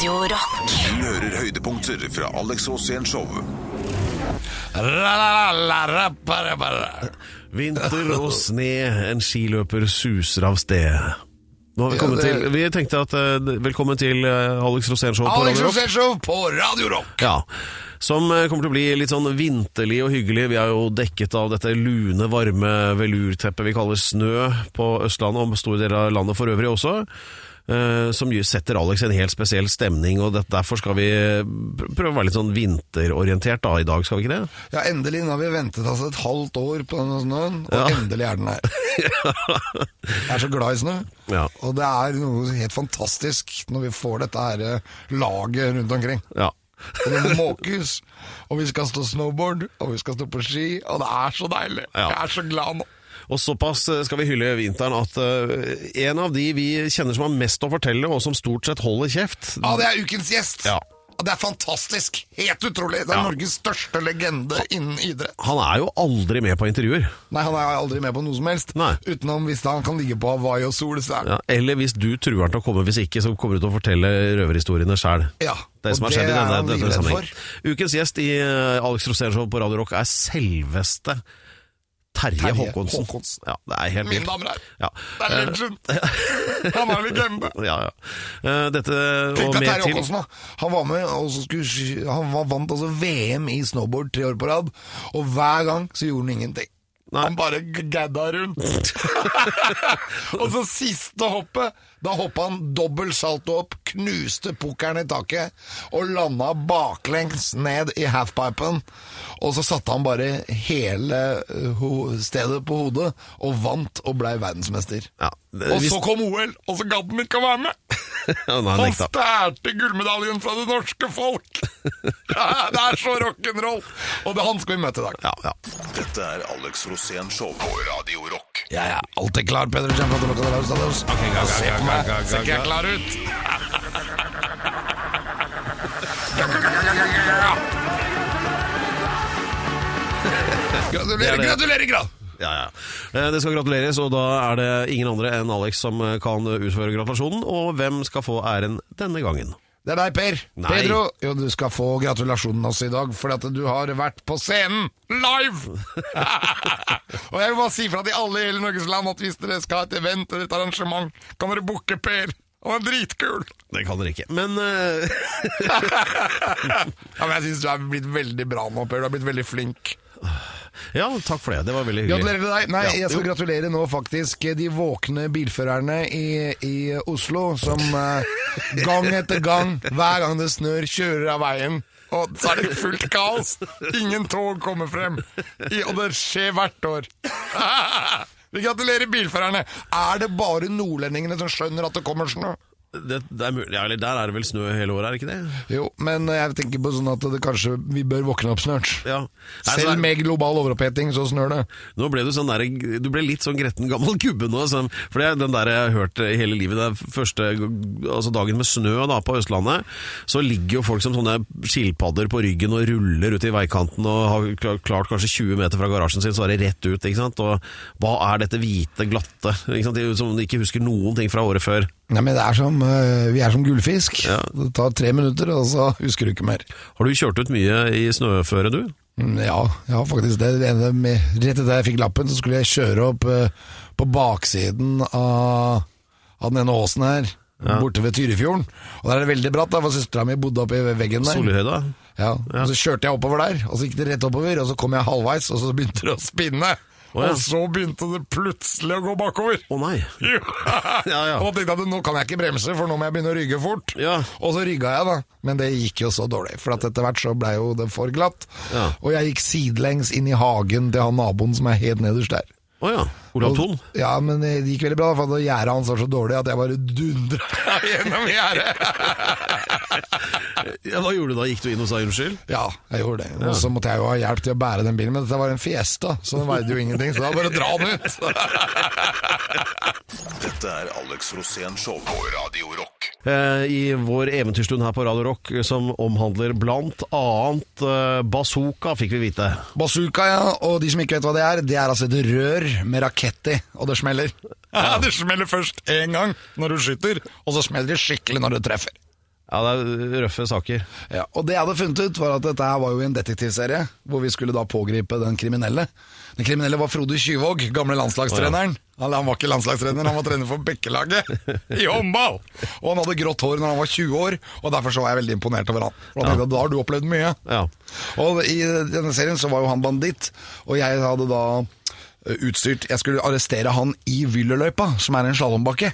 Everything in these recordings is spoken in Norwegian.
Radio Rock. Du hører høydepunkter fra Alex Rosén Show. Vinter og sne, en skiløper suser av sted. Nå har vi kommet til Vi tenkte at eh, Velkommen til eh, Alex Rosén Show på Alex Radio Rock. Rosénshow på Radio Rock. Ja, som eh, kommer til å bli litt sånn vinterlig og hyggelig. Vi er jo dekket av dette lune, varme velurteppet vi kaller snø på Østlandet, og store deler av landet for øvrig også. Eh, Som setter Alex i en helt spesiell stemning, og derfor skal vi prøve å være litt sånn vinterorientert da i dag, skal vi ikke det? Ja, endelig. Nå har vi ventet altså et halvt år på denne snøen, og Ja. endelig er den her. Jeg er så glad i snø. Ja. Og det er noe helt fantastisk når vi får dette her eh, laget rundt omkring. Ja. Og det må måkes, og vi skal stå snowboard, og vi skal stå på ski, og det er så deilig. Jeg er så glad nå. Og såpass eh, skal vi hylle vinteren at uh, en av de vi kjenner som har mest å fortelle, og som stort sett holder kjeft Ja, det er ukens gjest. Ja. Det er fantastisk. Helt utrolig. Det er Ja. Norges største legende innen idrett. Han er jo aldri med på intervjuer. Nei, han er aldri med på noe som helst. Nei. Utenom hvis han kan ligge på Hawaii og sol, Ja, eller hvis du truer han til å komme, hvis ikke, så kommer du til å fortelle røverhistoriene sjæl. Ja, Det som og har skjedd i denne, denne sammenheng. Ukens gjest i eh, Alex Rosén Show på Radio Rock er selveste Terje, Terje Håkonsen. Håkonsen. Ja, det er helt Mine vilt. damer her. Ja. Det er legend. Han er legende. Ja, ja. Eh, Dette Tenk deg Terje til Håkonsen, da. Han var med og skulle, Han vant altså VM i snowboard tre år på rad, og hver gang så gjorde han ingenting. Nei. Han bare gadda rundt. og så siste hoppet, da hoppa han dobbelt salto opp, knuste pukkelen i taket og landa baklengs ned i halfpipen. Og så satte han bare hele uh, stedet på hodet og vant og blei verdensmester. ja, Og hvis- så kom OL, og så gadd han ikke å være med! Han nekta. gullmedaljen fra det norske folk! Ja, det er så rock'n'roll! Og det er han skal vi møte i dag. Ja, ja. Dette er Alex Rosén Show på Radio Rock. Jeg er alltid klar, Peder Kjempe. Se på meg, ser ikke jeg klar ut? Gratulerer, er gratulerer, grad! Ja, ja. Eh, Det skal gratuleres, og da er det ingen andre enn Alex som kan utføre gratulasjonen. Og hvem skal få æren denne gangen? Det er deg, Per. Nei. Pedro, jo, du skal få gratulasjonen også i dag, fordi at du har vært på scenen live! og jeg vil bare si fra til alle i hele Norges land at hvis dere skal ha et event eller et arrangement, kan dere booke Per. Han er dritkul! Det kan dere ikke. Men uh... Ja, men jeg syns du er blitt veldig bra nå, Per. Du er blitt veldig flink. Ja, takk for det. Det var veldig hyggelig. Gratulerer til deg. Nei, Ja, jeg skal gratulere nå faktisk de våkne bilførerne i, i Oslo, som eh, gang etter gang, hver gang det snør, kjører av veien. Og så er det fullt kaos. Ingen tog kommer frem. I, og det skjer hvert år. Vi gratulerer bilførerne. Er det bare nordlendingene som skjønner at det kommer snø? Det, det er mulig. Ja, eller der er det vel snø hele året, er det ikke det? Jo, men jeg tenker på sånn at det kanskje vi bør våkne opp snart. Ja. Nei, Selv der, med global overoppheting, så snør det. Nå ble du sånn der, du ble litt sånn gretten gammel gubbe nå. Sånn, for det er den der jeg har hørt i hele livet. Den første altså dagen med snø da, på Østlandet, så ligger jo folk som sånne skilpadder på ryggen og ruller ut i veikanten og har klart kanskje 20 meter fra garasjen sin, så er det rett ut. ikke sant? Og hva er dette hvite, glatte, ikke sant? De som ikke husker noen ting fra året før? Nei, men det er som, øh, Vi er som gullfisk. Ja. Det tar tre minutter, og så husker du ikke mer. Har du kjørt ut mye i snøføre, du? Mm, Ja, ja faktisk det. rett etter jeg fikk lappen, så skulle jeg kjøre opp øh, på baksiden av, av den ene åsen her. Borte ved Tyrifjorden. Og der er det veldig bratt, da, for søstera mi bodde oppi veggen der. Solihøyda? Ja, og Så kjørte jeg oppover der, og så gikk det rett oppover, og så kom jeg halvveis, og så begynte det å spinne. Å, ja. Og så begynte det plutselig å gå bakover. Å nei. Ja, ja. Og da tenkte jeg at nå kan jeg ikke bremse, for nå må jeg begynne å rygge fort. Ja. Og så rygga jeg, da. Men det gikk jo så dårlig, for etter hvert så blei jo det for glatt. Ja. Og jeg gikk sidelengs inn i hagen til han naboen som er helt nederst der. Oh, ja. Olav Thon? Ja, men det gikk veldig bra, for gjerdet hans var så dårlig at jeg bare dundra gjennom gjerdet. Ja, hva gjorde du da? Gikk du inn og sa unnskyld? Ja, jeg gjorde det. Og så måtte jeg jo ha hjelp til å bære den bilen, men dette var en Fiesta, så den veide jo ingenting, så da bare dra den ut. Dette er Alex Rosén Show på Radio Rock. Eh, I vår eventyrstund her på Radio Rock, som omhandler blant annet eh, bazooka, fikk vi vite. Bazooka, ja, og de som ikke vet hva det er, det er altså et rør med rakett i, og det smeller. Ja, det smeller først én gang når du skyter, og så smeller det skikkelig når du treffer. Ja, det er røffe saker. Ja, og det jeg hadde funnet ut var at dette her var jo en detektivserie Hvor vi skulle da pågripe den kriminelle Den kriminelle var Frode Kyvåg, gamle landslagstreneren han, han var ikke landslagstrener, han var trener for Bekkelaget I håndball Og han hadde grått hår når han var 20 år Og derfor så var jeg veldig imponert over han Og da tenkte jeg, da har du opplevd mye Ja. Og i denne serien så var jo han banditt Og jeg hadde da utstyrt Jeg skulle arrestere han i Vyllerløypa Som er en slalombakke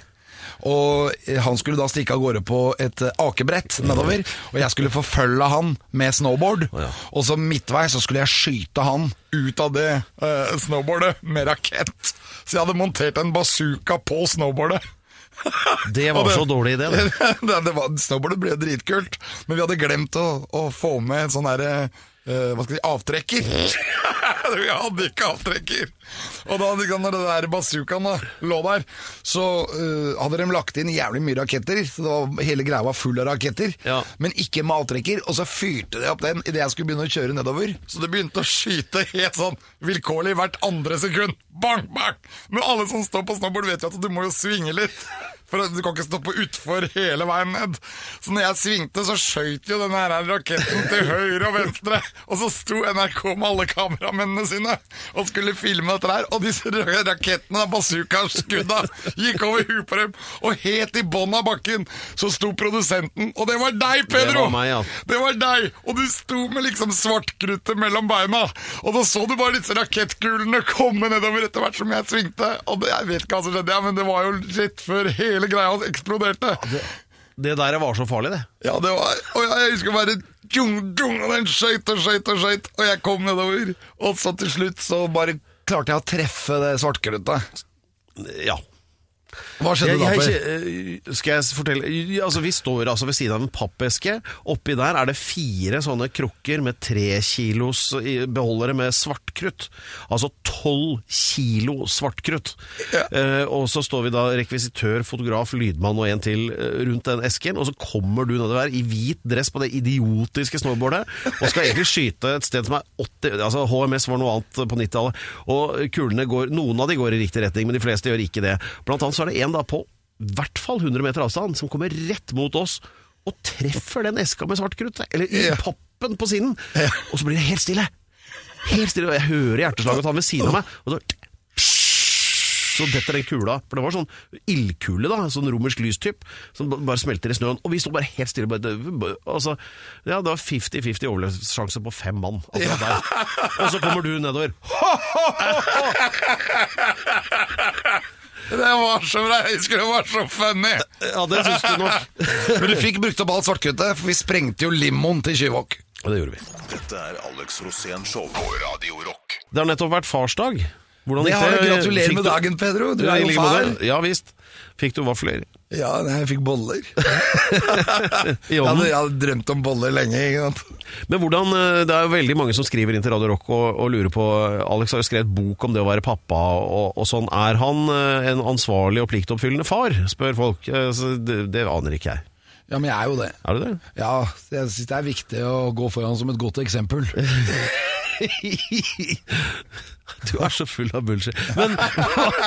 og eh, han skulle da stikke av gårde på et eh, akebrett nedover, og jeg skulle forfølge han med snowboard. Og så midtveis så skulle jeg skyte han ut av det eh, snowboardet med rakett. Så jeg hadde montert en bazooka på snowboardet. Det var var så dårlig idé, det. det, det var, snowboardet ble dritkult, men vi hadde glemt å, å få med en sånn derre eh, hva skal jeg si, avtrekker. vi hadde ikke avtrekker. Og da når det der bazookaen lå der, så uh, hadde de lagt inn jævlig mye raketter. Så det var, hele greia var full av raketter, Ja. men ikke med avtrekker. Og så fyrte de opp den idet jeg skulle begynne å kjøre nedover. Så det begynte å skyte helt sånn vilkårlig hvert andre sekund. Bang, bang! Men alle som står på snowboard, vet jo at du må jo svinge litt. For du kan ikke stoppe utfor hele veien ned. Så når jeg svingte, så skjøt jo denne her raketten til høyre og venstre. Og så sto NRK med alle kameramennene sine og skulle filme dette her. Og disse røde rakettene, bazookaskudda, gikk over huet på dem. Og helt i bånn av bakken så sto produsenten, og det var deg, Pedro! Det var meg, ja. Det var deg! Og du sto med liksom svartkruttet mellom beina. Og da så du bare disse rakettkulene komme nedover etter hvert som jeg svingte. Og det, jeg vet ikke hva som skjedde, ja, men det var jo rett før hele greia eksploderte. Det der var så farlig, det. Ja, det var Og jeg, jeg husker bare djung, djung, og den skøyt og skøyt og skøyt, og jeg kom nedover. Og så til slutt så bare klarte jeg å treffe det svartkruttet. Ja. Hva skjedde da, jeg, eh, skal jeg fortelle altså, Vi står altså ved siden av en pappeske. Oppi der er det fire sånne krukker med tre kilos beholdere med svartkrutt. Altså tolv kilo svartkrutt. Eh, og så står vi da rekvisitør, fotograf, lydmann og en til eh, rundt den esken. Og så kommer du nedover i hvit dress på det idiotiske snowboardet og skal egentlig skyte et sted som er 80 Altså HMS var noe annet på 90-tallet. Og kulene går Noen av de går i riktig retning, men de fleste gjør ikke det. Blant annet så er det en da på i hvert fall 100 meter avstand som kommer rett mot oss og treffer den eska med svart krutt, eller i pappen på siden. Og så blir det helt stille. Helt stille, og jeg hører hjerteslaget til han ved siden av meg. Og så så detter den kula, for det var sånn ildkule, da, sånn romersk lystyp, som bare smelter i snøen. Og vi sto bare helt stille. Bare, altså, ja, det var 50-50 overlevelsessjanse på fem mann. der. Og så kommer du nedover. Det var så bra! Jeg husker det var så funny! Ja, det syns du nok. Men du fikk brukt opp alt svartkruttet, for vi sprengte jo limoen til Kyvåg. Og det gjorde vi. Dette er Alex Rosén Show på Radio Rock. Det har nettopp vært farsdag. Hvordan gikk det? Gratulerer med dagen, Pedro. Du er jo far. Ja visst. Fikk du vafler? Ja, jeg fikk boller. I Jeg hadde, ovnen? jeg hadde drømt om boller lenge. Ikke sant? Men hvordan, eh, Det er jo veldig mange som skriver inn til Radio Rock og, og lurer på Alex har jo skrevet bok om det å være pappa og, og sånn. Er han eh, en ansvarlig og pliktoppfyllende far, spør folk. Eh, det, det aner ikke jeg. Ja, men jeg er jo det. Er du det? Ja, jeg synes det er viktig å gå foran som et godt eksempel. Du er så full av bullshit. Men,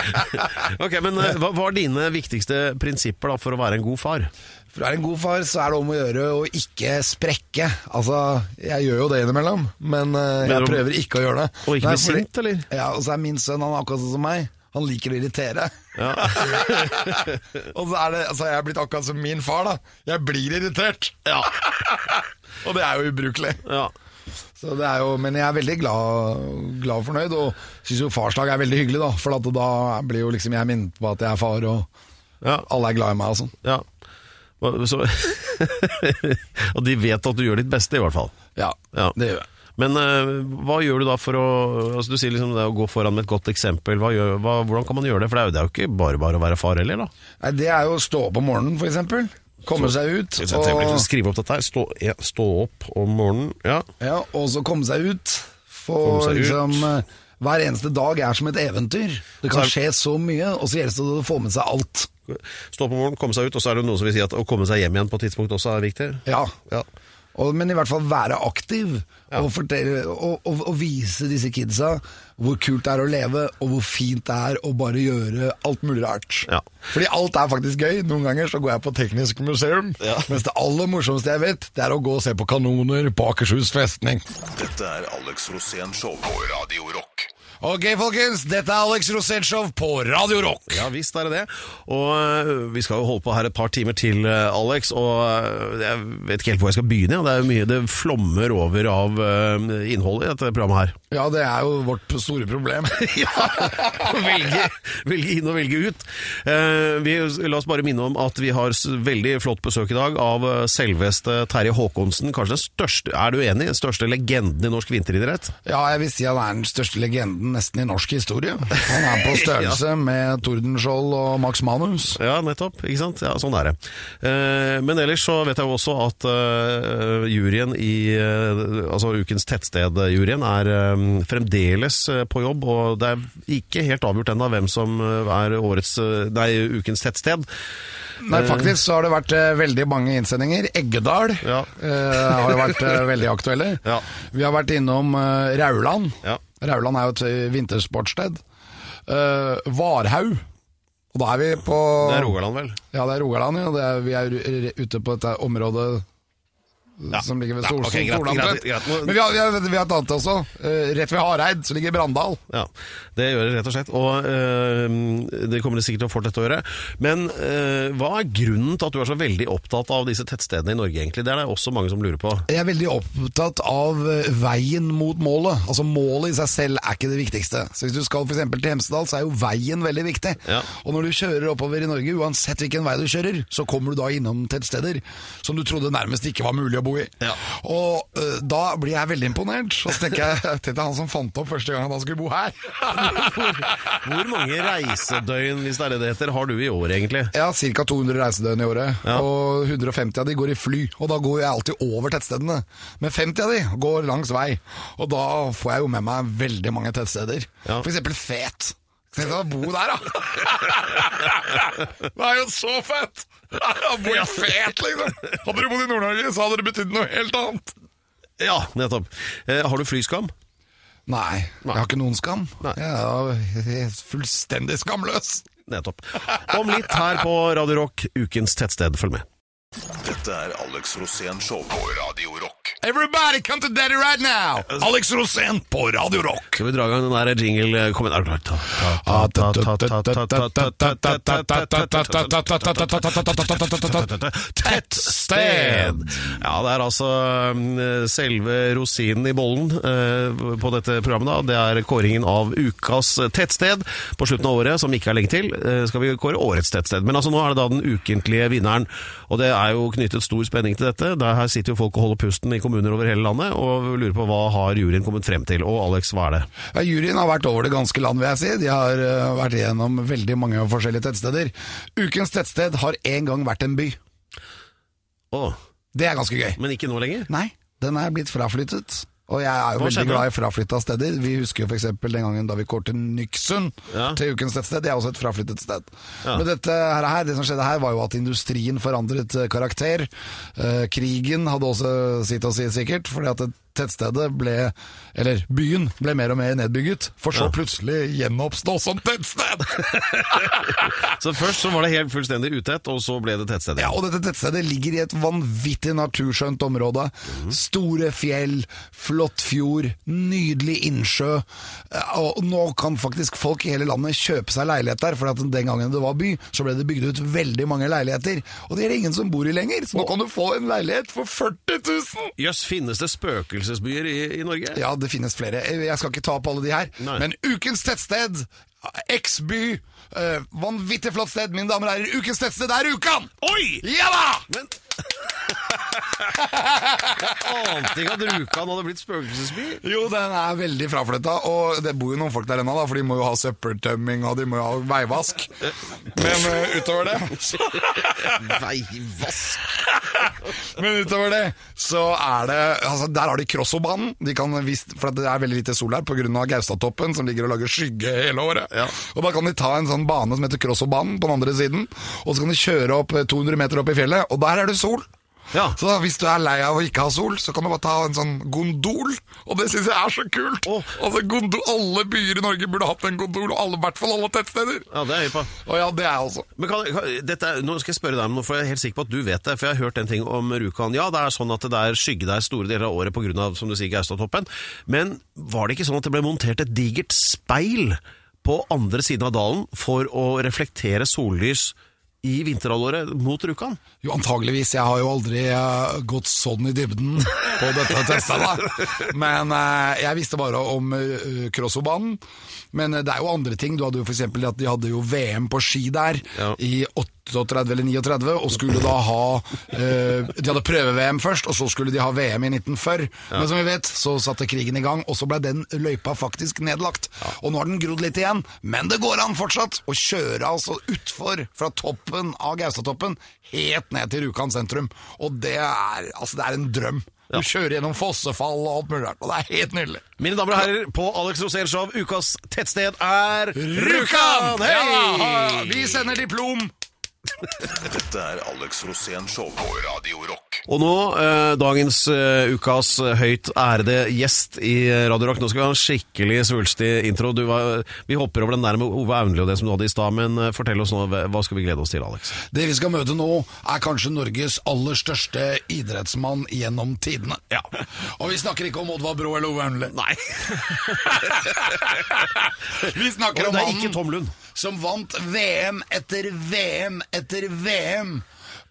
ok, men hva hva er dine viktigste prinsipper da, for å være en god far? For å være en god far, så er det om å gjøre å ikke sprekke. Altså, jeg gjør jo det innimellom, men uh, jeg prøver ikke å gjøre det. Og ikke bli sint, eller? Ja, og så er min sønn han er akkurat sånn som meg. Han liker å irritere. Ja. Og så er det, altså jeg er blitt akkurat som min far, da. Jeg blir irritert. Ja. Og det er jo ubrukelig. ja. Så det er jo, men jeg er veldig glad, glad fornøyd, og syns jo farsdag er veldig hyggelig, da. For da blir jo liksom jeg minnet på at jeg er far, og ja. alle er glad i meg og sånn. ja. Så, og de vet at du gjør ditt beste, i hvert fall. Ja, Ja. det gjør jeg. Men uh, hva gjør du da for å altså Du sier liksom det å gå foran med et godt eksempel. Hva gjør, hva, hvordan kan man gjøre det? For det er jo, det er jo ikke bare bare å være far heller, da. Nei, det er jo å stå opp om morgenen, for eksempel. Komme seg ut. Jeg tenker, Og, Skrive opp dette her. Stå, ja, stå opp om morgenen. Ja. ja, og så komme seg ut. Få liksom ut. Hver eneste dag er som et eventyr. Det kan skje så mye, og så gjelder det å få med seg alt. Stå på om morgenen, komme seg ut, og så er det noen som vil si at å komme seg hjem igjen på et tidspunkt også er viktig. Ja. Ja. Og, men i hvert fall være aktiv og, fortelle, og, og, og vise disse kidsa hvor kult det er å leve, og hvor fint det er å bare gjøre alt mulig rart. Ja. Fordi alt er faktisk gøy. Noen ganger så går jeg på Teknisk museum, Ja. mens det aller morsomste jeg vet, det er å gå og se på kanoner på Akershus festning. Dette er Alex Rosén Show på Radio Rock. Ok, folkens, dette er Alex Rosenshov på Radio Rock. Ja visst er det det. Og øh, vi skal jo holde på her et par timer til, øh, Alex. Og øh, jeg vet ikke helt hvor jeg skal begynne. Det er jo mye det flommer over av innholdet i dette programmet her. Ja, det er jo vårt store problem. ja, velge, velge inn og velge ut. Eh, vi, la oss bare minne om at vi har veldig flott besøk i dag av eh, selveste Terje Håkonsen. Kanskje den største, er du enig? Den største legenden i norsk vinteridrett? Ja, jeg vil si han er den største legenden nesten i norsk historie. Han er på størrelse med Tordenskjold og Max Manus. Ja, nettopp. Ikke sant? Ja, sånn er det. Eh, men ellers så vet jeg jo også at eh, juryen i eh, Altså ukens tettsted-juryen er eh, fremdeles eh, på jobb, og det er ikke helt avgjort ennå hvem som eh, er årets eh, Nei, ukens tettsted. Nei, faktisk så har det vært veldig mange innsendinger. Eggedal Ja. har jo vært veldig aktuelle. Ja. Vi har vært innom Rauland. Ja. Rauland er jo et vintersportssted. Varhaug. Og da er vi på Det er Rogaland, vel? Ja, det er Rogaland, ja. Det er, vi er ute på dette området Ja. som ligger ved Ja, okay, greit, greit, greit. Men vi har, vi, har, vi har et annet også. Eh, rett ved Hareid så ligger Brandal. Ja, det gjør det rett og slett. Og øh, det kommer det sikkert til å fortsette å gjøre. Men øh, hva er grunnen til at du er så veldig opptatt av disse tettstedene i Norge, egentlig? Det er det også mange som lurer på. Jeg er veldig opptatt av veien mot målet. Altså Målet i seg selv er ikke det viktigste. Så Hvis du skal eksempel til Hemsedal, så er jo veien veldig viktig. Ja. Og når du kjører oppover i Norge, uansett hvilken vei du kjører, så kommer du da innom tettsteder som du trodde nærmest ikke var mulig å bo i. Ja. Og uh, da blir jeg veldig imponert. Og så tenker jeg til han som fant opp første gang han skulle bo her. Hvor mange reisedøgn, hvis det er det det heter, har du i år, egentlig? Har ca. 200 reisedøgn i året, Ja. og 150 av de går i fly. Og da går jeg alltid over tettstedene. Men 50 av de går langs vei. Og da får jeg jo med meg veldig mange tettsteder. Ja. Eksempel Fet. Tenk deg å bo der, da! Det er jo så fett! Å bo i Fet, liksom! Hadde du bodd i Nord-Norge, så hadde det betydd noe helt annet. Ja, nettopp. Eh, har du flyskam? Nei, jeg har ikke noen skam. Nei. Jeg er fullstendig skamløs. Nettopp. Om litt her på Radio Rock, ukens tettsted. Følg med. Dette er Alex Rosén Show på Radio Rock. Everybody come to daddy right now! Alex Rosén på Radio Rock. Skal vi dra i gang den der jingle? Kom igjen. Er du klar? Tettsted! Ja, det er altså mm, selve rosinen i bollen eh, på dette programmet. da. Det er kåringen av ukas tettsted på slutten av året, som ikke er lenge til. eh, skal vi kåre årets tettsted. Men altså nå er det da den ukentlige vinneren. Og det er jo knyttet stor spenning til dette. Der her sitter jo folk og holder pusten i kommuner over hele landet og lurer på hva har juryen kommet frem til. Og Alex, hva er det? Ja, juryen har vært over det ganske land, vil jeg si. De har eh, vært igjennom veldig mange forskjellige tettsteder. Ukens tettsted har en gang vært en by. Å, Det er ganske gøy. men ikke nå lenger? Nei, den er blitt fraflyttet. Og jeg er jo veldig glad i fraflytta steder. Vi husker jo f.eks. den gangen da vi kårte Nyksund Ja. til ukens tettsted. Det er også et fraflyttet sted. Ja. Men dette her, her, det som skjedde her, var jo at industrien forandret eh, karakter. Eh, krigen hadde også sitt å si, sikkert, fordi at det tettstedet ble, eller byen, ble mer og mer nedbygget, for så plutselig gjenoppstå som tettsted! Så først så var det helt fullstendig utett, og så ble det tettstedet? Ja, og dette tettstedet ligger i et vanvittig naturskjønt område. Store fjell, flott fjord, nydelig innsjø. Eh, Og nå kan faktisk folk i hele landet kjøpe seg leilighet der, for at den gangen det var by, så ble det bygd ut veldig mange leiligheter. Og det er det ingen som bor i lenger, så nå kan du få en leilighet for 40 000! Jøss, finnes det spøkelsesbyer i, i Norge? Ja, det finnes flere. Jeg skal ikke ta opp alle de her. Nei. Men ukens tettsted, X-by, uh, vanvittig flott sted, mine damer og herrer. Ukens tettsted er Rjukan! Oi! Ja da! Men ante ikke at Rjukan hadde blitt spøkelsesby. Jo, den er veldig fraflytta, og det bor jo noen folk der ennå, for de må jo ha søppeltømming og de må jo ha veivask. Men uh, utover det Veivask. Men utover det, så er det altså, Der har de Krossobanen. De kan for det er veldig lite sol her pga. Gaustatoppen, som ligger og lager skygge hele året. Ja. Og Da kan de ta en sånn bane som heter Krossobanen på den andre siden, og så kan de kjøre opp eh, 200 meter opp i fjellet, og der er det sol. Ja. Så hvis du er lei av å ikke ha sol, så kan du bare ta en sånn gondol. Og det syns jeg er så kult! Oh. Altså, gondol, Alle byer i Norge burde hatt en gondol, og i hvert fall alle tettsteder. Ja, det er jeg på. Og ja, det er jeg også. Men kan, kan, dette, nå skal jeg spørre deg om noe, for jeg er helt sikker på at du vet det. For jeg har hørt en ting om Rjukan. Ja, det er sånn at det er skygge der store deler av året pga. som du sier, Gaustatoppen. Men var det ikke sånn at det ble montert et digert speil på andre siden av dalen for å reflektere sollys i vinterhalvåret mot Rjukan? Jo, antageligvis. Jeg har jo aldri eh, gått sånn i dybden på dette testet, da. Men eh, jeg visste bare om uh, Crossobanen. Men eh, det er jo andre ting. Du hadde jo eksempel at de hadde jo VM på ski der Ja. i 38 eller 39, og skulle da ha eh, De hadde prøve-VM først, og så skulle de ha VM i 1940. Men som vi vet, så satte krigen i gang, og så ble den løypa faktisk nedlagt. Og nå har den grodd litt igjen, men det går an fortsatt å kjøre altså utfor fra toppen av Gaustatoppen helt ned til Rjukan sentrum. Og det er, altså, det er en drøm. Du kjører gjennom fossefall og alt mulig rart, og det er helt nydelig. Mine damer og herrer, på Alex Rosén Show, ukas tettsted er Rjukan! Hei! Ja, vi sender diplom! Dette er Alex Rosén Show på Radio Rock. Og nå, eh, dagens eh, ukas eh, høyt ærede gjest i Radio Rock. Nå skal vi ha en skikkelig svulstig intro. Du var, vi hopper over den der med Ove Aunli og det som du hadde i stad, men eh, fortell oss nå, hva skal vi glede oss til, Alex? Det vi skal møte nå, er kanskje Norges aller største idrettsmann gjennom tidene. Ja. Og vi snakker ikke om Oddvar Brå eller Ove Aunli. Nei. Vi snakker om det er mannen ikke Tom Lund. Som vant VM etter VM etter VM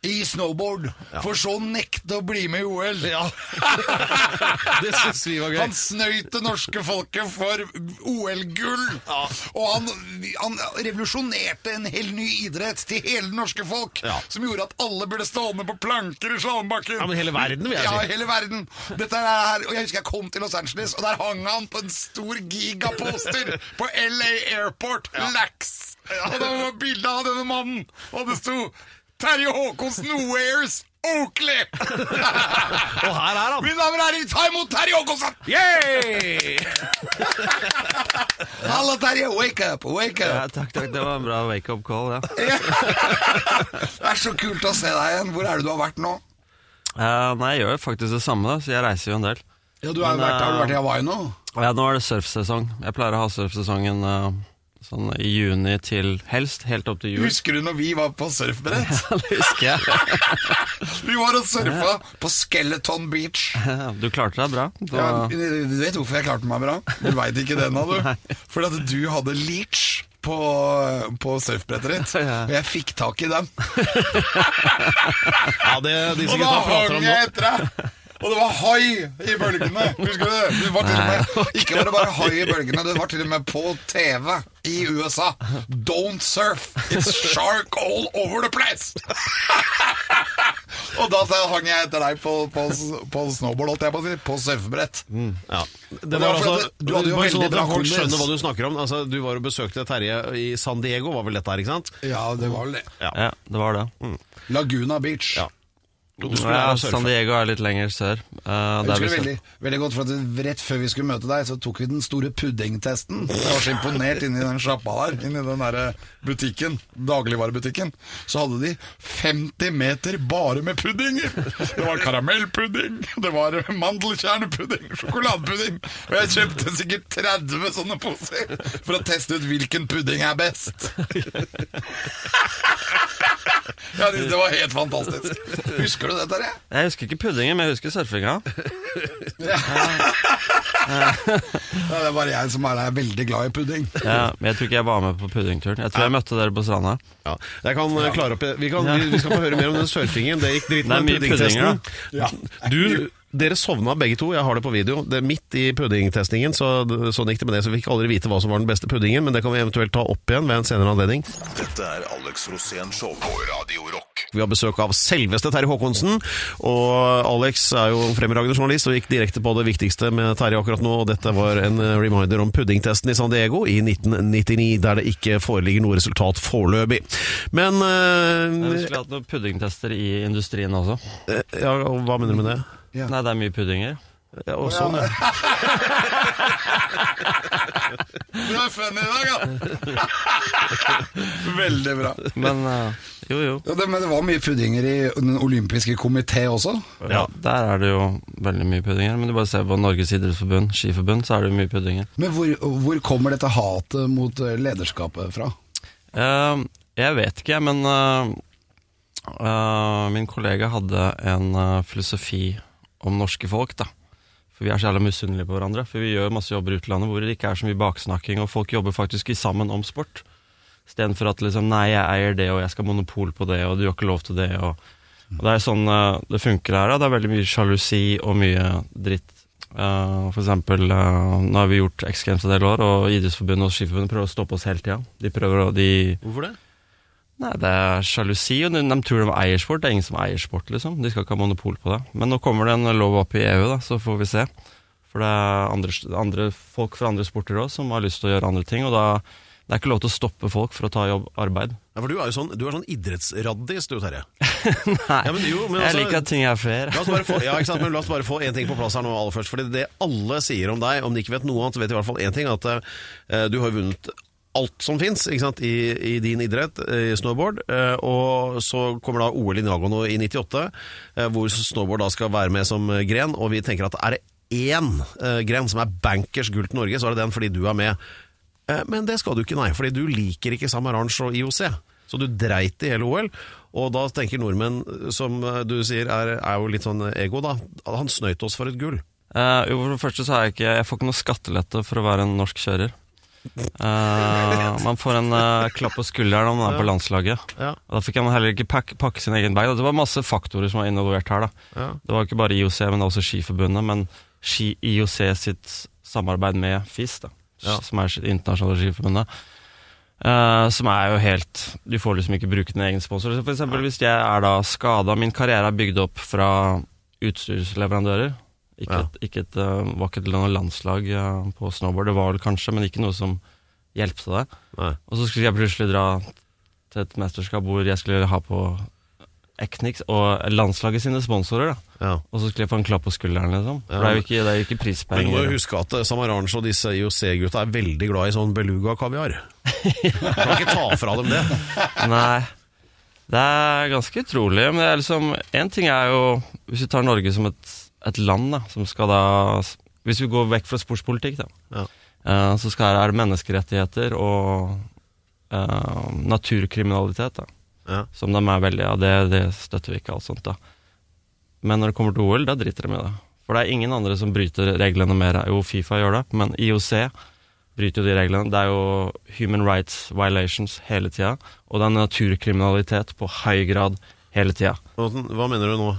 i snowboard, for så å nekte å bli med i OL. Ja. det syns vi var gøy. Han snøyt det norske folket for OL-gull! Og han, han revolusjonerte en hel ny idrett til hele det norske folk, Ja. som gjorde at alle burde stående på planker i slalåmbakken. Ja, men hele verden, vil jeg si. Ja, hele verden. Dette er her, og Jeg husker jeg kom til Los Angeles, og der hang han på en stor gigaposter på LA Airport. Lax! Og da var bilde av denne mannen, og det sto Terje Håkonsen Wears Oakley! Og her er han. Mine damer og herrer, ta imot Terje Håkonsen! Yay! Hallo, Terje. Wake up, wake Ja, up. takk, takk. Det var en bra wake-up call, ja. Det er så kult å se deg igjen. Hvor er det du har vært nå? Uh, nei, jeg gjør faktisk det samme, da, så jeg reiser jo en del. Ja, du har, Men, vært, har du eh, vært i Hawaii nå? Ja, nå er det surfsesong. Jeg pleier å ha surfsesongen eh, sånn i juni til helst, helt opp til jul. Husker du når vi var på surfbrett? Ja, det husker jeg. Vi var og surfa på Skeleton Beach. Du klarte deg bra. Da... Ja, du vet hvorfor jeg klarte meg bra? Du veit ikke det ennå, du. Fordi at du hadde leach på, på surfbrettet ditt, Ja. og jeg fikk tak i den. Ja, det disse Og da gutta prater hang om nå. jeg etter deg! Og det var hai i bølgene! Husker du det? Det var til og med, ikke var det bare hai i bølgene, det var til og med på TV i USA. Don't surf! It's shark all over the place! Og da hang jeg etter deg på, på, på snowboard, holdt jeg på å si. På surfebrett. Ja. Det var altså, du hadde jo veldig sånn bra folk skjønner hva du snakker om. Altså, du var og besøkte Terje i San Diego, var vel dette her, ikke sant? Ja, det var vel det. Ja, det var det. Laguna Beach. Ja. Ja. San Diego er litt lenger sør. Uh, Jeg husker det veldig, veldig godt, for at Rett før vi skulle møte deg, så tok vi den store puddingtesten. Jeg var så imponert inni den sjappa der, inni den der butikken, dagligvarebutikken. Så hadde de 50 meter bare med puddinger! Det var karamellpudding, det var mandelkjernepudding, sjokoladepudding. Og jeg kjøpte sikkert 30 sånne poser for å teste ut hvilken pudding er best. Ja, det var helt fantastisk. Husker du det, Terje? Jeg husker ikke puddingen, men jeg husker surfinga. Ja, det er bare jeg som er veldig glad i pudding. Ja, men jeg tror ikke jeg var med på puddingturen. Jeg tror jeg møtte dere på stranda. Ja, jeg kan eh, klare opp vi, kan, vi, vi skal få høre mer om den surfingen. Det gikk dritt med puddingtesten. Ja. Du, dere sovna begge to, jeg har det på video. Det er Midt i puddingtestingen, så sånn gikk det med det. Så vi fikk aldri vite hva som var den beste puddingen, men det kan vi eventuelt ta opp igjen ved en senere anledning. Dette er Alex Rosén Show på Radio Rock. Vi har besøk av selveste Terje Håkonsen, og Alex er jo fremragende journalist og gikk direkte på det viktigste med Terje akkurat nå, og dette var en eh, reminder om puddingtesten i San Diego i 1999, der det ikke foreligger noe resultat foreløpig. Men Vi eh, skulle hatt noen puddingtester i industrien også. Ja, og hva mener du med det? Ja. Nei, det er mye puddinger. Ja, og sånn, ja. Du er funny i dag, ja! Veldig bra. Men uh, jo, jo. Ja, det, men det var mye puddinger i Den olympiske komité også. Ja, der er det jo veldig mye puddinger. Men du bare ser på Norges idrettsforbund, skiforbund, så er det jo mye puddinger. Men hvor, hvor kommer dette hatet mot eh, lederskapet fra? Uh, jeg vet ikke, men uh, eh, min kollega hadde en eh, filosofi om norske folk, da. For vi er så jævla misunnelige på hverandre. For vi gjør masse jobber i utlandet hvor det ikke er så mye baksnakking, og folk jobber faktisk sammen om sport. Istedenfor at liksom Nei, jeg eier det, og jeg skal ha monopol på det, og du har ikke lov til det, og, og Det er sånn eh, det funker her. Det er veldig mye sjalusi og mye dritt. Uh, for eksempel, uh, nå har vi gjort X Games en del år, og Idrettsforbundet og Skiforbundet prøver å stoppe oss hele tida. De prøver å de Hvorfor det? Nei, det er sjalusi, og de, de tror de eier sport. Det er ingen som eier sport, liksom. De skal ikke ha monopol på det. Men nå kommer det en lov opp i EU, da, så får vi se. For det er andre, andre folk fra andre sporter òg som har lyst til å gjøre andre ting, og da det er ikke lov til å stoppe folk for å ta jobb, arbeid. Ja, for du er jo sånn, du er sånn idrettsraddis, du, Terje. Nei, Ja, men jo, men jeg altså- liker at ting er fair. La oss få, ja, ikke sant? Men la oss bare få en ting på plass her nå aller først. Fordi det alle sier om deg, om de ikke vet noe annet, så vet i hvert fall én ting. At uh, du har vunnet alt som fins i, i din idrett, i snowboard. Eh, og så kommer da OL i Nagano i 98, eh, hvor snowboard da skal være med som eh, gren. Og vi tenker at er det én eh, gren som er bankers gull til Norge, så er det den fordi du er med. Eh, Men det skal du ikke, nei, fordi du liker ikke Samaranch og IOC. Så du dreit i hele OL. Og da tenker nordmenn, som eh, du sier er, er jo litt sånn ego, da. Han snøyt oss for et gull. Eh, jo, for det første så er jeg ikke Jeg får ikke noe skattelette for å være en norsk kjører. Eh, man får en uh, klapp på skulderen om man er på landslaget. Ja. Og Da fikk han heller ikke pakke, pakke sin egen bag. Det var masse faktorer som var involvert her. Ja. Det var ikke bare IOC, men også Skiforbundet. Men ski, IOC sitt samarbeid med FIS, da, Ja. som er internasjonale skiforbundet, Uh, som er jo helt Du får liksom ikke bruke din egen sponsor. For eksempel hvis jeg er da skada, min karriere er bygd opp fra utstyrsleverandører. Ikke Ja. et, ikke et, eh, var ikke et landslag eh, på snowboard, det var vel kanskje, men ikke noe som hjelpte til det. Og så skulle jeg plutselig dra til et mesterskap hvor jeg skulle ha på Eknix og landslaget sine sponsorer. da Ja. Og så skulle jeg få en klapp på skulderen, liksom. For Ja, det er jo ikke, er jo ikke Men du må jo huske at eh, Samaranch og disse IOC-gutta er veldig glad i sånn beluga-kaviar. ja. kan ikke ta fra dem det. Nei. Det er ganske utrolig. Men det er liksom En ting er jo Hvis vi tar Norge som et, et land, da, som skal da Hvis vi går vekk fra sportspolitikk, da, Ja. uh, så skal, er det menneskerettigheter og uh, naturkriminalitet, da. Ja. Som de er veldig Ja, det, det støtter vi ikke, alt sånt, da. Men når det kommer til OL, da driter de i det. For det er ingen andre som bryter reglene mer. Jo, Fifa gjør det, men IOC bryter jo de reglene. Det er jo human rights violations hele tida, og det er naturkriminalitet på høy grad hele tida. Hva mener du nå?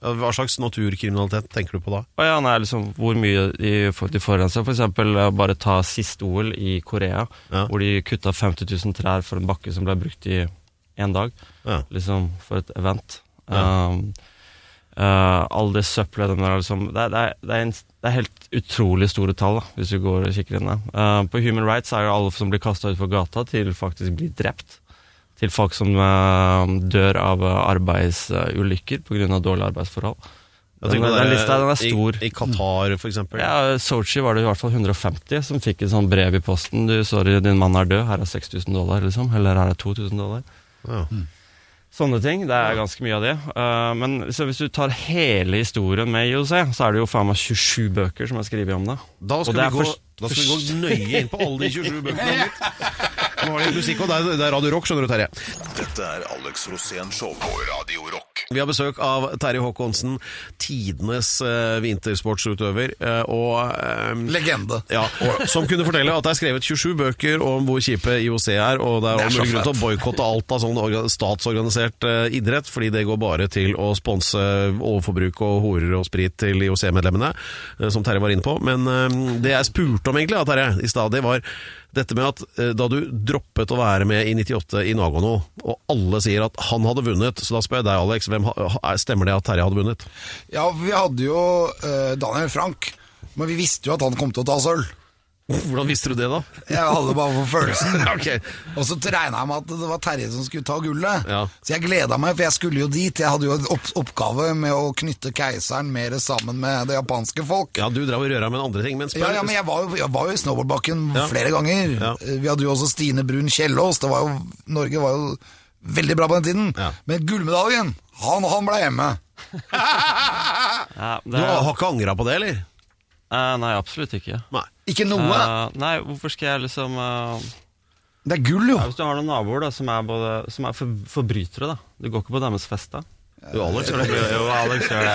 Hva slags naturkriminalitet tenker du på da? Ja, nei, liksom hvor mye de, de forurenser. For eksempel eh, bare ta siste OL i Korea, Ja. hvor de kutta 50 000 trær for en bakke som ble brukt i én dag. Ja. liksom for et event. Ja. Um, uh, all det søppelet den der, liksom, det, det, er, det, er en, det er helt utrolig store tall, da, hvis du går og kikker inn der. Uh, på Human Rights er jo alle som blir kasta utfor gata, til faktisk blir drept. Til folk som uh, dør av uh, arbeidsulykker pga. dårlige arbeidsforhold. Den, den lista den er stor. I, I Qatar, eksempel. Ja, Sochi var det i hvert fall 150 som fikk et sånt brev i posten. Du, 'Sorry, din mann er død. Her er 6000 dollar', liksom. Eller her er 2000 dollar. Ja. Sånne ting. Det er ganske mye av det. Uh, men så hvis du tar hele historien med IOC, så er det jo faen meg 27 bøker som er skrevet om det. Da skal, det vi gå, da skal vi gå nøye inn på alle de 27 bøkene. Nå har de musikk, og det det er Radio Rock, skjønner du, Terje. Dette er Alex Rosén Show på Radio Rock. Vi har besøk av Terje Håkonsen, tidenes eh, vintersportsutøver. eh, og eh, Legende. ja, og, som kunne fortelle at det er skrevet 27 bøker om hvor kjipe IOC er, og det er Det er all så mulig grunn til å boikotte alt av sånn orga- statsorganisert eh, idrett, fordi det går bare til å sponse overforbruk og horer og sprit til IOC-medlemmene, eh, som Terje var inne på. Men eh, det jeg spurte om egentlig, da, Terje, i stad, det var dette med at eh, da du droppet å være med i 98 i Nagano, og alle sier at han hadde vunnet, så da spør jeg deg, Alex, hvem, stemmer det at Terje hadde vunnet? Ja, vi hadde jo uh, Daniel Frank, men vi visste jo at han kom til å ta sølv. Hvordan visste du det, da? Jeg hadde bare på følelsen. okay. Og så regna jeg med at det var Terje som skulle ta gullet. Ja. Så jeg gleda meg, for jeg skulle jo dit. Jeg hadde jo en opp oppgave med å knytte keiseren mer sammen med det japanske folk. Ja, du drev og røra med andre ting, men Ja, ja, men jeg var jo, jeg var jo i snowboardbakken flere ganger. Ja. Vi hadde jo også Stine Brun Kjellås. Det var jo, Norge var jo veldig bra på den tiden. Ja. Men gullmedaljen, han, han ble hjemme. Ja, Du det, har ikke angra på det, eller? eh, nei, absolutt ikke. Nei. Ikke noe. Eh, nei, hvorfor skal jeg liksom eh, det er gull, jo. ja, Hvis du har noen naboer da, som er, både, som er for, forbrytere, da. Du går ikke på deres fest da? Du, Alex, gjør det. Jo, Alex gjør det.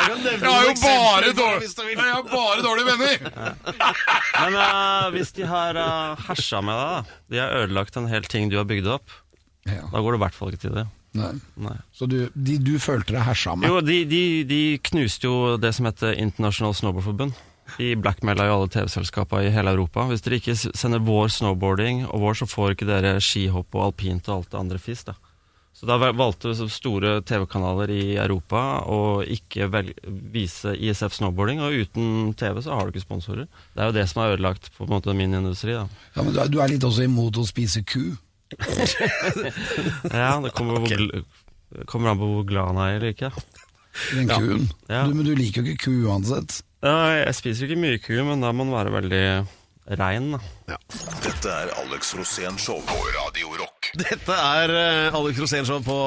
Jeg har jo bare, dårlig, jeg har bare dårlige venner! Men eh, hvis de har uh, hersa med deg, da. De har ødelagt en hel ting du har bygd opp. Ja. Da går du i hvert fall ikke til det. Nei. Nei. Så du, de, du følte deg hersa med? Jo, de, de, de knuste jo det som heter International Snowboardforbund. De blackmaila jo alle TV-selskapene i hele Europa. Hvis dere ikke sender vår snowboarding og vår, så får ikke dere skihopp og alpint og alt det andre fiss. da. Så da valgte vi store TV-kanaler i Europa å ikke vise ISF snowboarding, og uten TV så har du ikke sponsorer. Det er jo det som har ødelagt på en måte min industri. da. Ja, men du er litt også imot å spise ku? Ja, det kommer, hvor kommer an på hvor glad han er eller ikke. Den kuen. Ja. Du, men du liker jo ikke ku uansett. Ja, jeg spiser ikke mye ku, men da må man være veldig rein. Ja. Dette er Alex Rosén Show på Radio Rock. Dette er uh, Alex Rosénshow på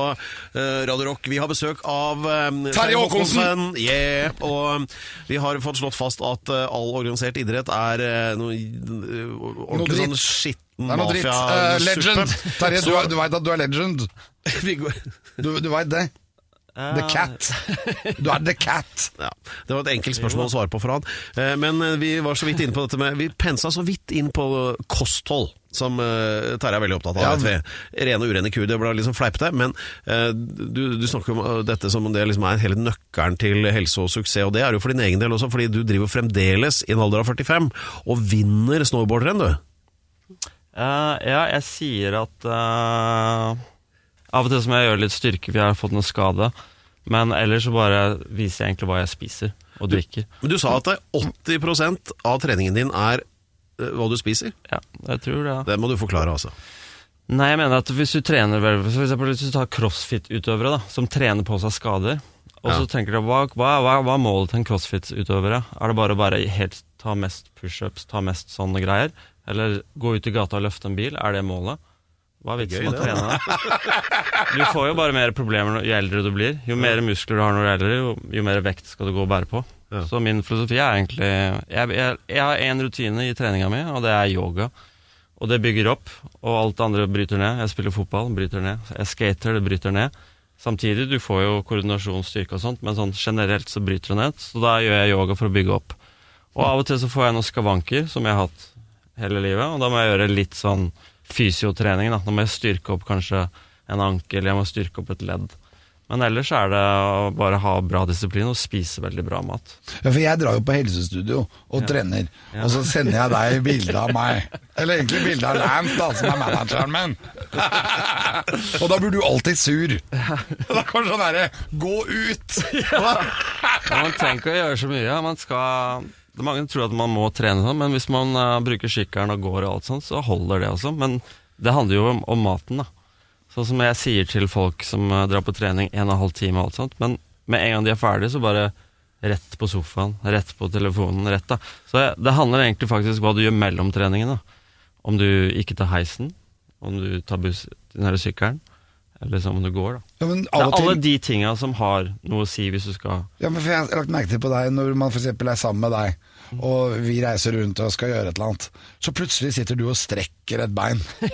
eh, Radio Rock. Vi har besøk av uh, Terje Håkonsen! Yeah, og vi har fått slått fast at eh, all organisert idrett er eh, noe ordentlig sånn skitten Det er noe dritt. Uh, legend. Terje, du, du veit at du er legend. Du, du veit det? The cat. Du er the cat. ja, det var et enkelt spørsmål å svare på for han. Eh, Men eh, vi var så vidt inne på dette med Vi pensa så vidt inn på kosthold. Som uh, Terje er veldig opptatt av. Ja. Rene og urene kuer, det ble liksom fleipete. Men du, du snakker om dette som om det liksom er hele nøkkelen til helse og suksess. Og det er jo for din egen del også, fordi du driver fremdeles i en alder av 45 og vinner snowboardrenn, du. Eh, ja, jeg sier at uh, Av og til må jeg gjøre litt styrke, for jeg har fått noe skade. Men ellers så bare viser jeg egentlig hva jeg spiser og drikker. Men du sa at er 80% av treningen din er uh, hva du spiser. Ja, jeg tror det. Det må du forklare, altså. Nei, jeg mener at hvis du trener vel For eksempel hvis du tar crossfit-utøvere da som trener på seg skader, og så tenker du hva, hva, hva, hva er målet til en crossfit-utøvere? Er det bare å bare helt ta mest pushups, ta mest sånne greier? Eller gå ut i gata og løfte en bil? Er det målet? Hva er vitsen med å trene? Du får jo bare mer problemer jo eldre du blir. Jo mer muskler du har når du er eldre, jo, jo mer vekt skal du gå og bære på. Ja. Så min filosofi er egentlig Jeg, jeg, jeg har én rutine i treninga mi, og det er yoga. Og det bygger opp, og alt det andre bryter ned. Jeg spiller fotball, bryter ned. Jeg skater, det bryter ned. Samtidig, du får jo koordinasjon, styrke og sånt, men sånn generelt så bryter det ned. Så da gjør jeg yoga for å bygge opp. Og av og til så får jeg noen skavanker, som jeg har hatt hele livet, og da må jeg gjøre litt sånn fysiotrening, da. Da må jeg styrke opp kanskje en ankel, jeg må styrke opp et ledd. Men ellers er det å bare ha bra disiplin og spise veldig bra mat. Ja, for jeg drar jo på helsestudio og trener, og så sender jeg deg bilde av meg. Eller egentlig bilde av Lance, da, som er manageren min. og da blir du alltid sur. Da kommer sånn herre 'gå ut'! Ja, man trenger ikke å gjøre så mye. Man skal, det mange tror at man må trene sånn, men hvis man uh, bruker sykkelen og går og alt sånt, så holder det også. Men det handler jo om, om maten, da. Sånn som jeg sier til folk som eh, drar på trening en og en halv time og alt sånt, men med en gang de er ferdige, så bare rett på sofaen, rett på telefonen, rett da. Så det handler egentlig faktisk hva du gjør mellom treningene. Om du ikke tar heisen, om du tar buss, den her sykkelen, eller om går, da. Ja, men Det er og alle til de tinga som har noe å si hvis du skal ja, men for Jeg har lagt merke til på deg når man f.eks. er sammen med deg, og vi reiser rundt og skal gjøre et eller annet, så plutselig sitter du og strekker et bein.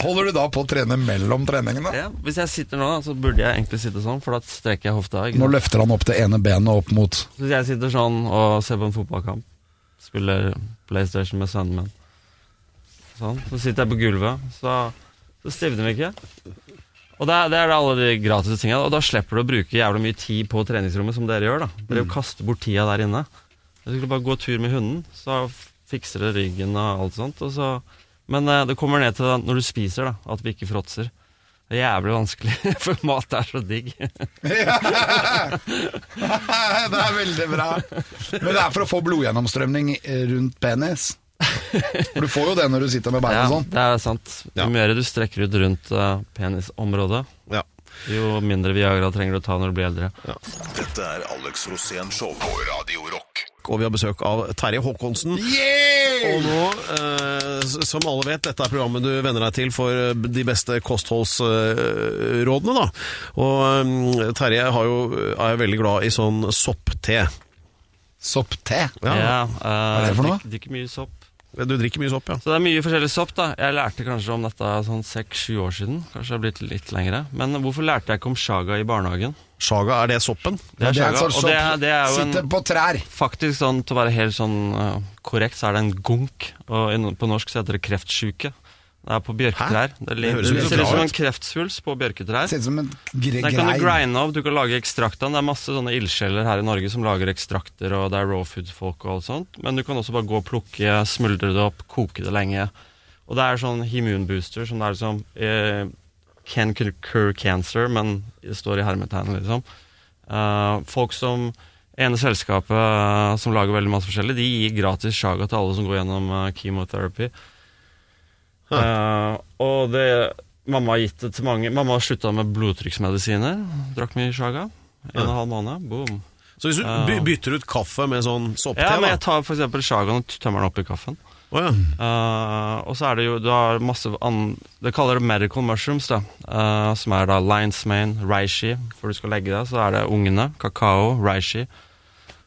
Holder du da på å trene mellom treningene? Ja, Hvis jeg sitter nå, så burde jeg egentlig sitte sånn, for da strekker jeg hofta. Nå løfter han opp det ene benet opp mot Hvis jeg sitter sånn og ser på en fotballkamp, spiller PlayStation med sønnen min Sånn, Så sitter jeg på gulvet, så, så stivner vi ikke. Og det er, det er alle de gratis tingene. og da slipper du å bruke jævlig mye tid på treningsrommet, som dere gjør. da Dere kaster bort tida der inne. Jeg skulle bare gå tur med hunden, så fikser det ryggen og alt sånt. Og så, men eh, det kommer ned til når du spiser, da at vi ikke fråtser. Det er jævlig vanskelig, for mat er så digg. det er veldig bra. Men det er for å få blodgjennomstrømning eh, rundt penis. For du får jo det når du sitter med beina Ja, sånn. det er sant. Jo Ja. mer du strekker ut rundt uh, penisområdet, Ja. jo mindre Viagra trenger du ta når du blir eldre. Dette er Alex Rosén Show på Radio Rock. Og vi har besøk av Terje Håkonsen. Og nå, eh, som alle vet, dette er programmet du venner deg til for eh, de beste kostholdsrådene, da. Og eh, Terje har jo, er jo veldig glad i sånn soppte. Soppte. Ja. Ja, eh, er det for noe? Drikker mye sopp. Du drikker mye sopp, ja. Så det er mye forskjellig sopp, da. Jeg lærte kanskje om dette sånn seks-sju år siden. Kanskje det har blitt litt lengre. Men hvorfor lærte jeg ikke om shaga i barnehagen? Shaga, er det soppen? Det er Det er shaga, sånn sopp. det er, det er jo Sitter en på trær. Faktisk sånn, til å være helt sånn eh, korrekt, så er det en gunk. Og på norsk så heter det kreftsjuke. Det er på bjørketrær. Det, Det ser ut som en kreftsvulst på bjørketrær. Ser ut som en gre Den kan du grine av. du kan lage ekstrakt av den. Det er masse sånne ildsjeler her i Norge som lager ekstrakter, og det er raw food-folk og alt sånt. Men du kan også bare gå og plukke, smuldre det opp, koke det lenge. Og det er sånn immune booster som det er liksom eh, Can cure cancer, men det står i hermetegn, liksom. Uh, folk som ene selskapet uh, som lager veldig masse forskjellig, de gir gratis shaga til alle som går gjennom uh, chemotherapy. Eh, og det Mamma har gitt det til mange. Mamma har slutta med blodtrykksmedisiner. Drakk mye shaga. En og en halv måned. Boom. Så hvis du by bytter ut kaffe med sånn soppte, Ja, men jeg tar eksempel shagaen og tømmer den opp i kaffen. Oh, ja. uh, og så er det jo Du har masse an, Det kaller det medical mushrooms, da. Uh, som er da lion's mane, reishi, for du skal legge deg. Så er det ungene. Kakao, reishi.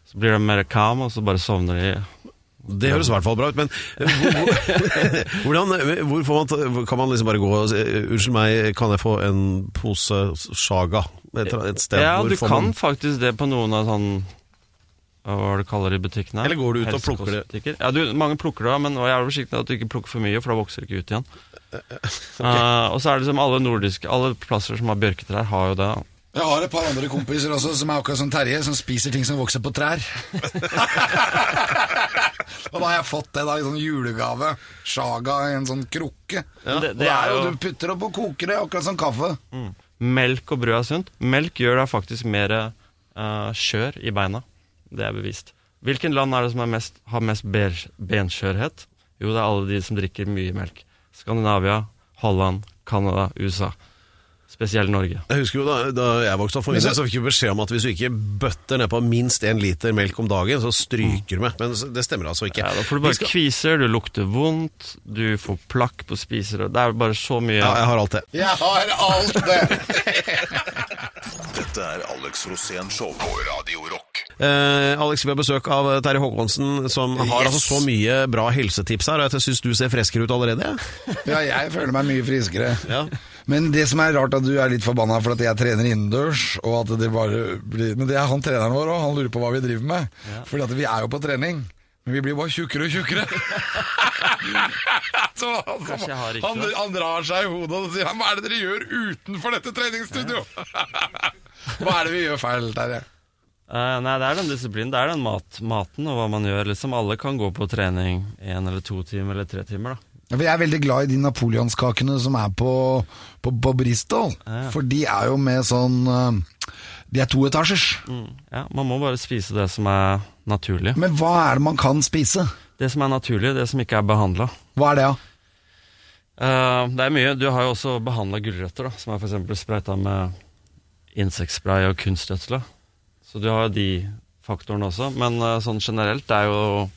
Så blir de mer calm, og så bare sovner de. Det høres i hvert fall bra ut, men eh, hvor, hvordan, eh, hvor får man, kan man liksom bare gå og si eh, Unnskyld meg, kan jeg få en pose Shaga? Et, et sted Ja, du kan man faktisk det på noen av sånn hva var det du kaller det i butikkene? Eller går du ut og plukker det? Ja, du, mange plukker det, men er forsiktig med at du ikke plukker for mye, for da vokser det ikke ut igjen. Eh, og så er det som alle nordiske Alle plasser som har bjørketrær, har jo det. Da. Jeg har et par andre kompiser også som er akkurat som Terje, som spiser ting som vokser på trær. og da har jeg fått det da i sånn julegave. Shaga i en sånn krukke. Ja, det, Og det er jo Du putter opp og koker det, akkurat som kaffe. Melk og brød er sunt. Melk gjør deg faktisk mer uh, skjør i beina. Det er bevist. Hvilken land er det som er mest, har mest ber- benskjørhet? Jo, det er alle de som drikker mye melk. Skandinavia, Holland, Canada, USA. Spesielt Norge. Jeg husker jo da, da jeg vokste opp, for min del, så fikk vi beskjed om at hvis du ikke bøtter ned på minst én liter melk om dagen, så stryker du med. Men det stemmer altså ikke. Ja, da får du bare skal- kviser, du lukter vondt, du får plakk på spiser Det er bare så mye Ja, jeg har alt det. Jeg har alt det! Dette er Alex Rosén Show på Radio Rock. Eh, Alex, vi har besøk av eh, Terje Håkonsen, som har altså så mye bra helsetips her. Og jeg syns du ser freskere ut allerede. Ja, jeg føler meg mye friskere. Ja. Men det som er rart, at du er litt forbanna for at jeg trener innendørs, og at det bare blir Men det er han treneren vår òg, han lurer på hva vi driver med. Fordi at vi er jo på trening. Men vi blir bare tjukkere og tjukkere. Så, altså, han, han drar seg i hodet og sier Hva er det dere gjør utenfor dette treningsstudioet'? hva er det vi gjør feil, Terje? Uh, Nei, det er den disiplinen. Det er den mat, maten og hva man gjør. Liksom Alle kan gå på trening én eller to timer eller tre timer. da Ja, Jeg er veldig glad i de napoleonskakene som er på, på, på Bristol. Ja. For de er jo med sånn eh, De er toetasjers. mm. Ja, Man må bare spise det som er naturlig. Men hva er det man kan spise? Det som er naturlig, det som ikke er behandla. Hva er det, da? Eh, det er mye. Du har jo også behandla gulrøtter, da, som er f.eks. spreita med insektspray og kunstgjødsel. Så du har jo de faktorene også. Men uh, sånn generelt, det er jo,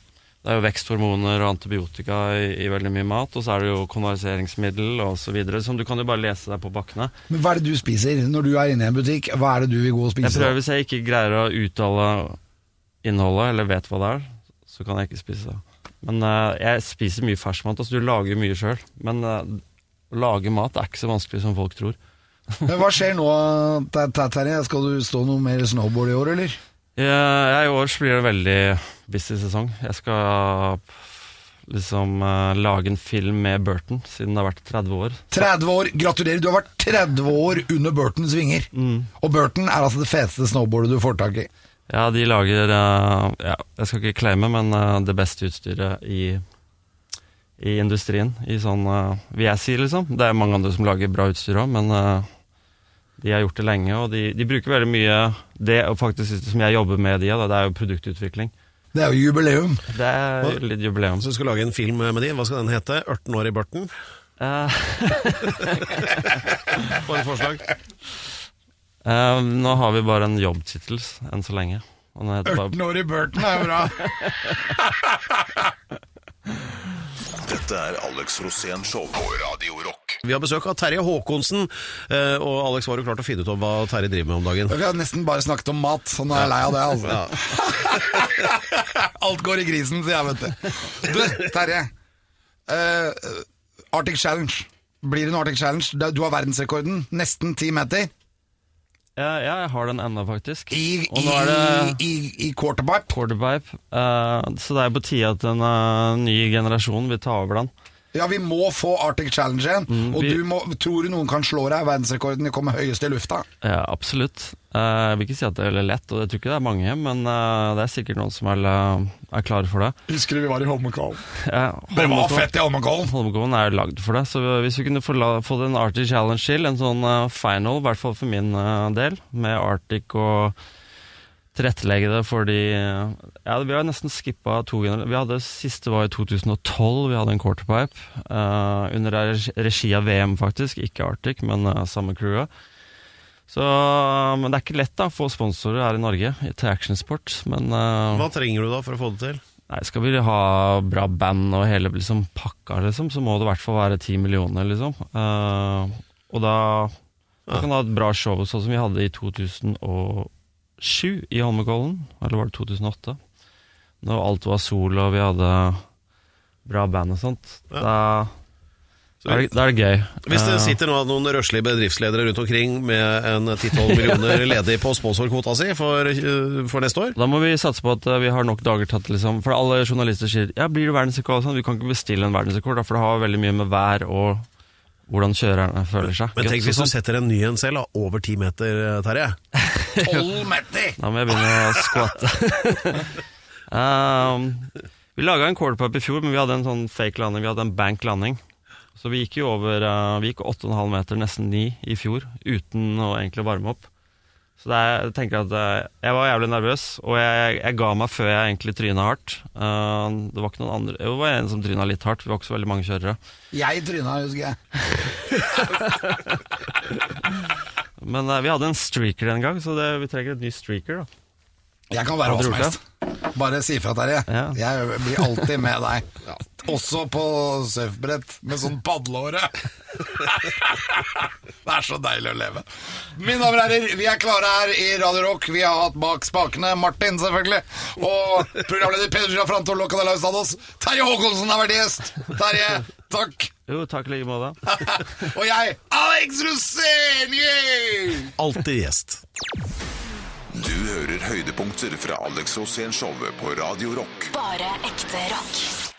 det er jo veksthormoner og antibiotika i, i veldig mye mat. Og så er det jo konverseringsmiddel osv. Som du kan jo bare lese deg på pakkene. Men Hva er det du spiser når du er inne i en butikk? Hva er det du vil gå og spise? Jeg prøver Hvis jeg ikke greier å uttale innholdet, eller vet hva det er, så kan jeg ikke spise det. Men uh, jeg spiser mye ferskmat. Altså, du lager mye sjøl. Men uh, å lage mat er ikke så vanskelig som folk tror. Men hva skjer nå, Ter- Ter- Terje? Skal du stå noe mer snowboard i år, eller? Ja, I år blir det veldig busy sesong. Jeg skal liksom eh, lage en film med Burton, siden det har vært 30 år. 30 år! Gratulerer, du har vært 30 år under Burtons vinger. Og Burton er altså det feteste snowboardet du får tak i. Ja, de lager eh, ja, Jeg skal ikke claime, men eh, det beste utstyret i, i industrien. I sånn, vil jeg si, liksom. Det er mange andre som lager bra utstyr òg, men de har gjort det lenge. Og de, de bruker veldig mye det og faktisk som jeg jobber med de, da, det er jo produktutvikling. Det er jo jubileum. Det er litt jubileum. Så du skal lage en film med de. Hva skal den hete? 18 år i børten? Uh, Bare forslag. Uh, nå har vi bare en jobbtittel enn så lenge. Og den heter bare 18 år i Burton er bra. Dette er Alex Rosén Show på Radio Rock. Vi har besøk av Terje Håkonsen, eh, og Alex var jo klart å finne ut om hva Terje driver med om dagen. Vi har nesten bare snakket om mat, så nå er jeg lei av det. altså. Alt går i grisen, sier jeg, vet du. Du, Terje. Uh, Arctic Challenge. Blir det en Arctic Challenge? Du har verdensrekorden. Nesten ti meter. Ja, ja, jeg har den ennå, faktisk. I, og nå er det i, i, i quarterpipe. quarterpipe. Uh, så det er på tide at en uh, ny generasjon vil ta over den. Ja, vi må få Arctic Challenge igjen. og vi- du må, tror du noen kan slå deg? Verdensrekorden i å komme høyest i lufta. Ja, absolutt. Eh, jeg vil ikke si at det er veldig lett, og jeg tror ikke det er mange, men eh, det er sikkert noen som er, eh, er klare for det. Husker du vi var i Holmenkollen? Ja, Det var fett i Holmenkollen! Holmenkollen er lagd for det, så hvis vi kunne få, den få en Arctic Challenge til, en sånn final, i hvert fall for min del, med Arctic og tilrettelegge det for de Ja, vi har nesten skippa to generasjoner. Vi hadde Siste var i 2012, vi hadde en quarterpipe. Uh, under regi- av VM, faktisk. Ikke Arctic, men uh, samme crewet. Så, men det er ikke lett da, å få sponsorer her i Norge til actionsport. Men uh, Hva trenger du da for å få det til? Nei, skal vi ha bra band og hele liksom, pakka, liksom, så må det i hvert fall være ti millioner, liksom. Uh, og da, da kan du ha et bra show, sånn som vi hadde i 2007 i Holmenkollen. Eller var det 2008? Når alt var sol og vi hadde bra band og sånt. Da, da, er det, da er det gøy. Hvis det Eh, sitter nå noen røslige bedriftsledere rundt omkring med en 10-12 millioner ledig på sponsorkvota si for, eh, for neste år Da må vi satse på at eh, vi har nok dager tatt, liksom. For alle journalister sier ja, blir det verdensrekord? og Sånn? Vi kan ikke bestille en verdensrekord, for det har veldig mye med vær og hvordan kjørerne føler seg. Men tenk hvis du setter en ny en selv, da, over 10 meter, eh, Terje. 12 meter! Da må jeg begynne å skvatte. um, vi laga en quarterpup i fjor, men vi hadde en sånn fake landing. Vi hadde en bank landing. Så vi gikk jo over uh, Vi gikk 8,5 meter, nesten 9 i fjor, uten å egentlig varme opp. Så er, jeg tenker at eh, Jeg var jævlig nervøs, og jeg, jeg ga meg før jeg egentlig tryna hardt. Uh, det var ikke noen andre Jo, det var en som tryna litt hardt. Vi var ikke så veldig mange kjørere. Jeg tryna, husker jeg. Men uh, vi hadde en streaker en gang, så det, vi trenger et ny streaker. da Jeg kan være hva som helst. Bare si fra, Terje. Ja. Jeg blir alltid med deg. Også på surfbrett med sånn padleåre. det er så deilig å leve. Mine damer og herrer, vi er klare her i Radio Rock. Vi har hatt bak spakene Martin, selvfølgelig. Og programleder Peder Giafranto Locadella Ustados. Terje Håkonsen har vært gjest. Terje, takk. Jo, takk i like måte. Og jeg, Alex Rosenius! yay! Alltid gjest. Du hører høydepunkter fra Alex Rosén Show på Radio Rock. Bare ekte rock.